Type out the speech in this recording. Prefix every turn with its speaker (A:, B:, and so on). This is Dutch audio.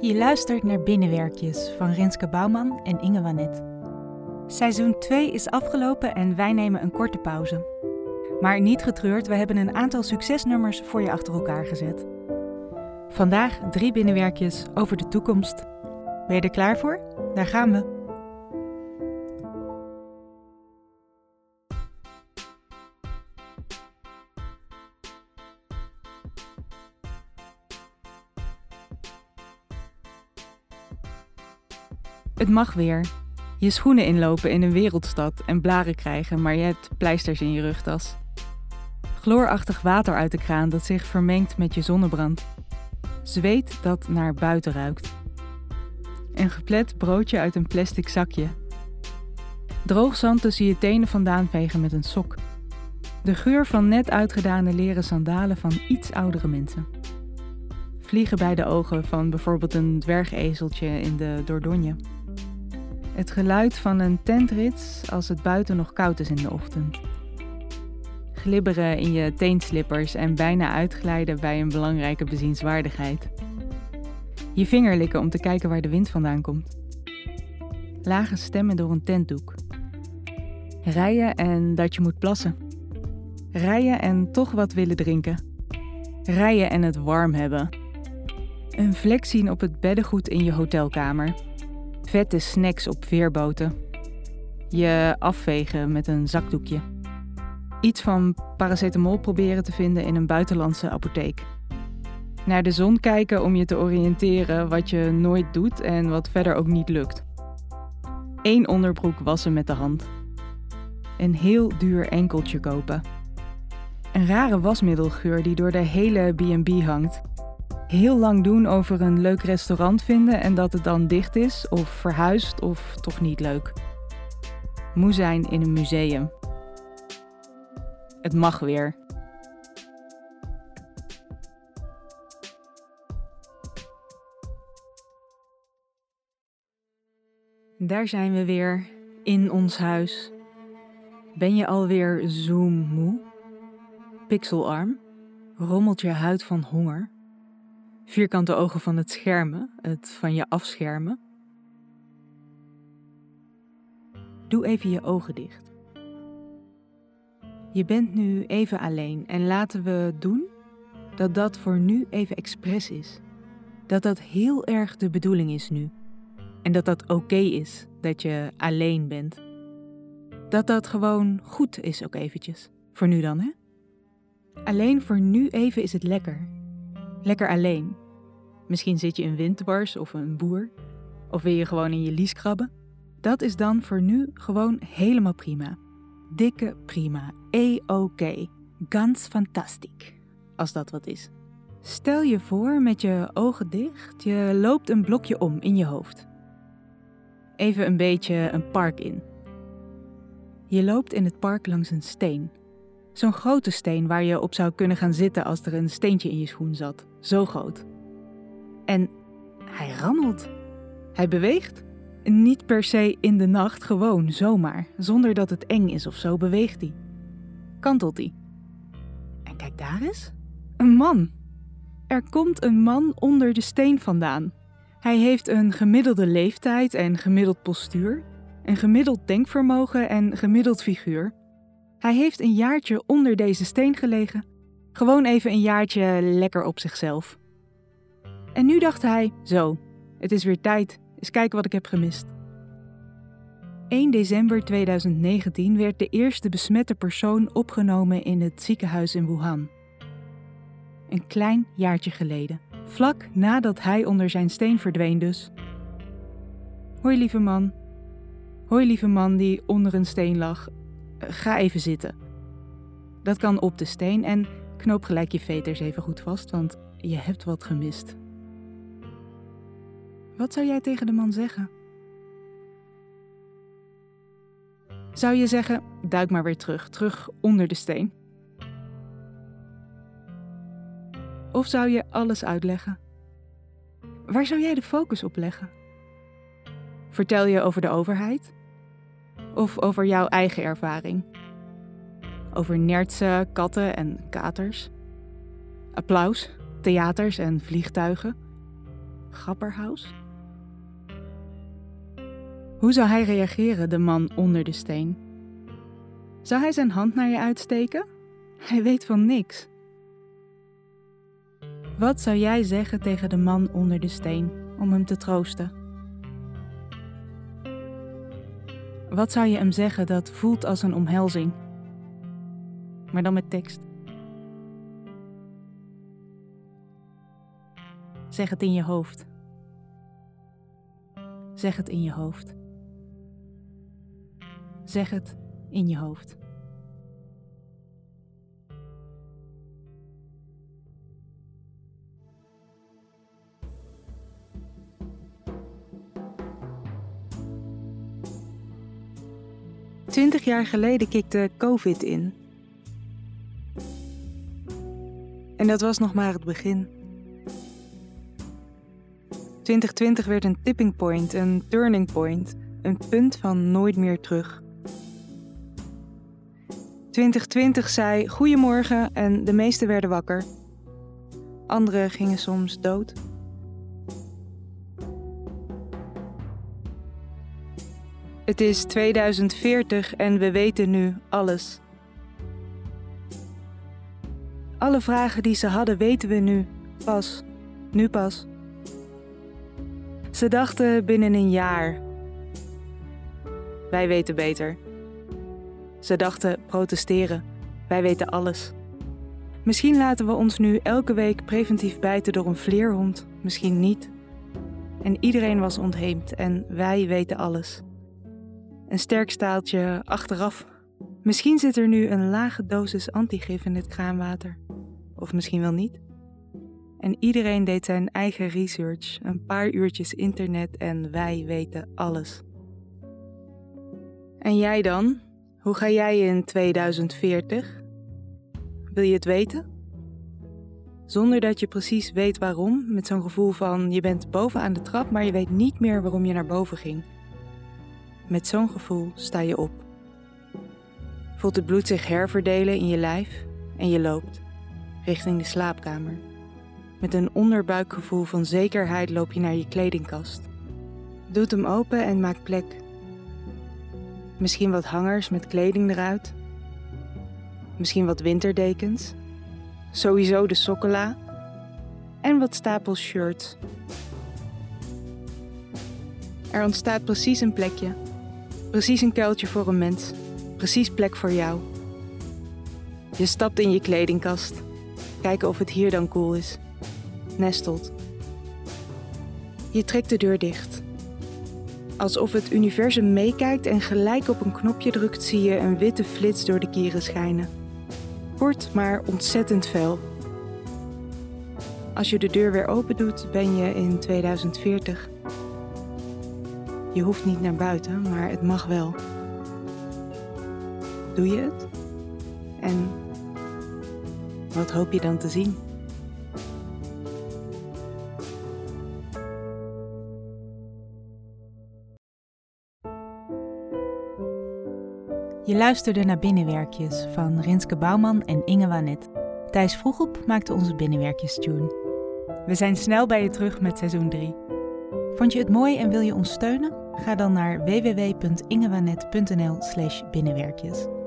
A: Je luistert naar Binnenwerkjes van Renske Bouwman en Inge Wanet. Seizoen 2 is afgelopen en wij nemen een korte pauze. Maar niet getreurd, we hebben een aantal succesnummers voor je achter elkaar gezet. Vandaag drie binnenwerkjes over de toekomst. Ben je er klaar voor? Daar gaan we. Het mag weer. Je schoenen inlopen in een wereldstad en blaren krijgen, maar je hebt pleisters in je rugtas. Chloorachtig water uit de kraan dat zich vermengt met je zonnebrand. Zweet dat naar buiten ruikt. Een geplet broodje uit een plastic zakje. Droog zand tussen je tenen vandaan vegen met een sok. De geur van net uitgedane leren sandalen van iets oudere mensen. Vliegen bij de ogen van bijvoorbeeld een dwergezeltje in de Dordogne. Het geluid van een tentrits als het buiten nog koud is in de ochtend. Glibberen in je teenslippers en bijna uitglijden bij een belangrijke bezienswaardigheid. Je vinger likken om te kijken waar de wind vandaan komt. Lage stemmen door een tentdoek. Rijden en dat je moet plassen. Rijden en toch wat willen drinken. Rijden en het warm hebben. Een vlek zien op het beddengoed in je hotelkamer vette snacks op veerboten. Je afvegen met een zakdoekje. Iets van paracetamol proberen te vinden in een buitenlandse apotheek. Naar de zon kijken om je te oriënteren wat je nooit doet en wat verder ook niet lukt. Eén onderbroek wassen met de hand. Een heel duur enkeltje kopen. Een rare wasmiddelgeur die door de hele B&B hangt heel lang doen over een leuk restaurant vinden en dat het dan dicht is of verhuisd of toch niet leuk. Moe zijn in een museum. Het mag weer. Daar zijn we weer, in ons huis. Ben je alweer zoommoe? Pixelarm? Rommelt je huid van honger? Vierkante ogen van het schermen, het van je afschermen. Doe even je ogen dicht. Je bent nu even alleen en laten we doen dat dat voor nu even expres is. Dat dat heel erg de bedoeling is nu. En dat dat oké is dat je alleen bent. Dat dat gewoon goed is ook eventjes. Voor nu dan, hè? Alleen voor nu even is het lekker. Lekker alleen. Misschien zit je in windbars of een boer. Of wil je gewoon in je lies krabben. Dat is dan voor nu gewoon helemaal prima. Dikke prima. E-oké. Ganz fantastisch. Als dat wat is. Stel je voor met je ogen dicht, je loopt een blokje om in je hoofd. Even een beetje een park in. Je loopt in het park langs een steen. Zo'n grote steen waar je op zou kunnen gaan zitten als er een steentje in je schoen zat. Zo groot. En hij rammelt. Hij beweegt. Niet per se in de nacht, gewoon zomaar. Zonder dat het eng is of zo, beweegt hij. Kantelt hij. En kijk daar eens. Een man. Er komt een man onder de steen vandaan. Hij heeft een gemiddelde leeftijd en gemiddeld postuur, een gemiddeld denkvermogen en gemiddeld figuur. Hij heeft een jaartje onder deze steen gelegen. Gewoon even een jaartje lekker op zichzelf. En nu dacht hij: Zo, het is weer tijd, eens kijken wat ik heb gemist. 1 december 2019 werd de eerste besmette persoon opgenomen in het ziekenhuis in Wuhan. Een klein jaartje geleden, vlak nadat hij onder zijn steen verdween dus. Hoi lieve man. Hoi lieve man die onder een steen lag. Ga even zitten. Dat kan op de steen en knoop gelijk je veters even goed vast, want je hebt wat gemist. Wat zou jij tegen de man zeggen? Zou je zeggen: duik maar weer terug, terug onder de steen? Of zou je alles uitleggen? Waar zou jij de focus op leggen? Vertel je over de overheid? Of over jouw eigen ervaring? Over nertsen, katten en katers? Applaus, theaters en vliegtuigen? grapperhaus? Hoe zou hij reageren, de man onder de steen? Zou hij zijn hand naar je uitsteken? Hij weet van niks. Wat zou jij zeggen tegen de man onder de steen om hem te troosten? Wat zou je hem zeggen dat voelt als een omhelzing? Maar dan met tekst. Zeg het in je hoofd. Zeg het in je hoofd. Zeg het in je hoofd. Twintig jaar geleden kikte COVID in. En dat was nog maar het begin. 2020 werd een tipping point, een turning point, een punt van nooit meer terug. 2020 zei goedemorgen en de meesten werden wakker. Anderen gingen soms dood. Het is 2040 en we weten nu alles. Alle vragen die ze hadden weten we nu, pas, nu pas. Ze dachten binnen een jaar. Wij weten beter. Ze dachten protesteren. Wij weten alles. Misschien laten we ons nu elke week preventief bijten door een vleerhond, misschien niet. En iedereen was ontheemd en wij weten alles. Een sterk staaltje achteraf. Misschien zit er nu een lage dosis antigif in het kraanwater. Of misschien wel niet. En iedereen deed zijn eigen research, een paar uurtjes internet en wij weten alles. En jij dan? Hoe ga jij in 2040? Wil je het weten? Zonder dat je precies weet waarom, met zo'n gevoel van je bent boven aan de trap, maar je weet niet meer waarom je naar boven ging. Met zo'n gevoel sta je op. Voelt het bloed zich herverdelen in je lijf en je loopt richting de slaapkamer. Met een onderbuikgevoel van zekerheid loop je naar je kledingkast. Doet hem open en maak plek. Misschien wat hangers met kleding eruit. Misschien wat winterdekens. Sowieso de sokkola. En wat stapels shirts. Er ontstaat precies een plekje. Precies een kuiltje voor een mens. Precies plek voor jou. Je stapt in je kledingkast. Kijken of het hier dan cool is nestelt. Je trekt de deur dicht. Alsof het universum meekijkt en gelijk op een knopje drukt, zie je een witte flits door de kieren schijnen. Kort, maar ontzettend fel. Als je de deur weer open doet, ben je in 2040. Je hoeft niet naar buiten, maar het mag wel. Doe je het? En wat hoop je dan te zien?
B: Je luisterde naar Binnenwerkjes van Rinske Bouwman en Inge Wanet. Thijs Vroegop maakte onze Binnenwerkjes-tune. We zijn snel bij je terug met seizoen 3. Vond je het mooi en wil je ons steunen? Ga dan naar www.ingewanet.nl slash binnenwerkjes.